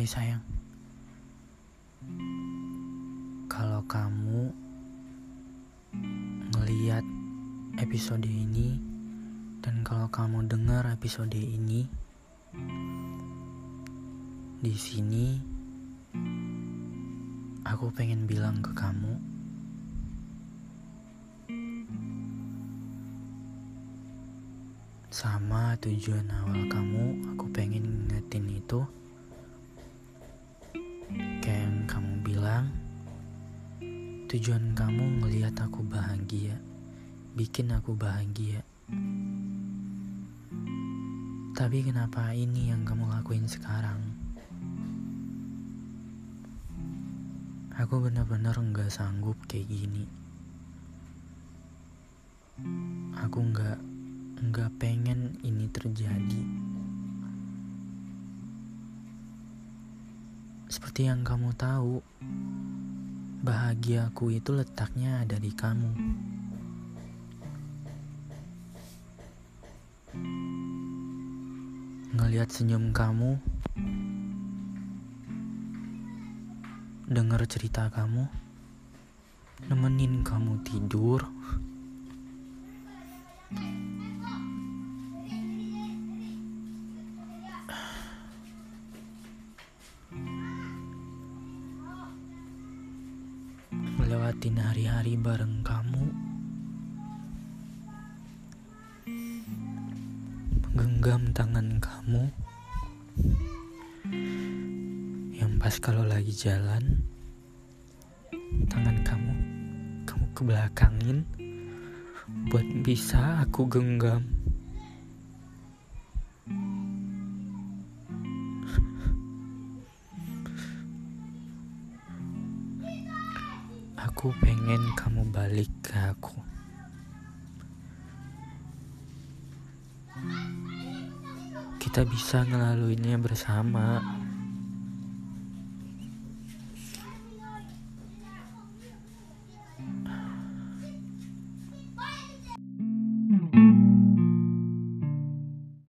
Hai sayang, kalau kamu ngeliat episode ini dan kalau kamu dengar episode ini, di sini aku pengen bilang ke kamu. Sama tujuan awal kamu, aku pengen ngingetin itu Tujuan kamu ngelihat aku bahagia Bikin aku bahagia. Tapi kenapa ini yang kamu lakuin sekarang? Aku benar-benar nggak sanggup kayak gini. Aku nggak nggak pengen ini terjadi. Seperti yang kamu tahu, bahagiaku itu letaknya ada di kamu. Ngelihat senyum kamu, dengar cerita kamu, nemenin kamu tidur. Melewatin hari-hari bareng kamu. Menggenggam tangan kamu. Yang pas kalau lagi jalan Tangan kamu Kamu kebelakangin. Buat bisa aku genggam Aku pengen kamu balik ke aku. Kita bisa ngelaluinnya bersama.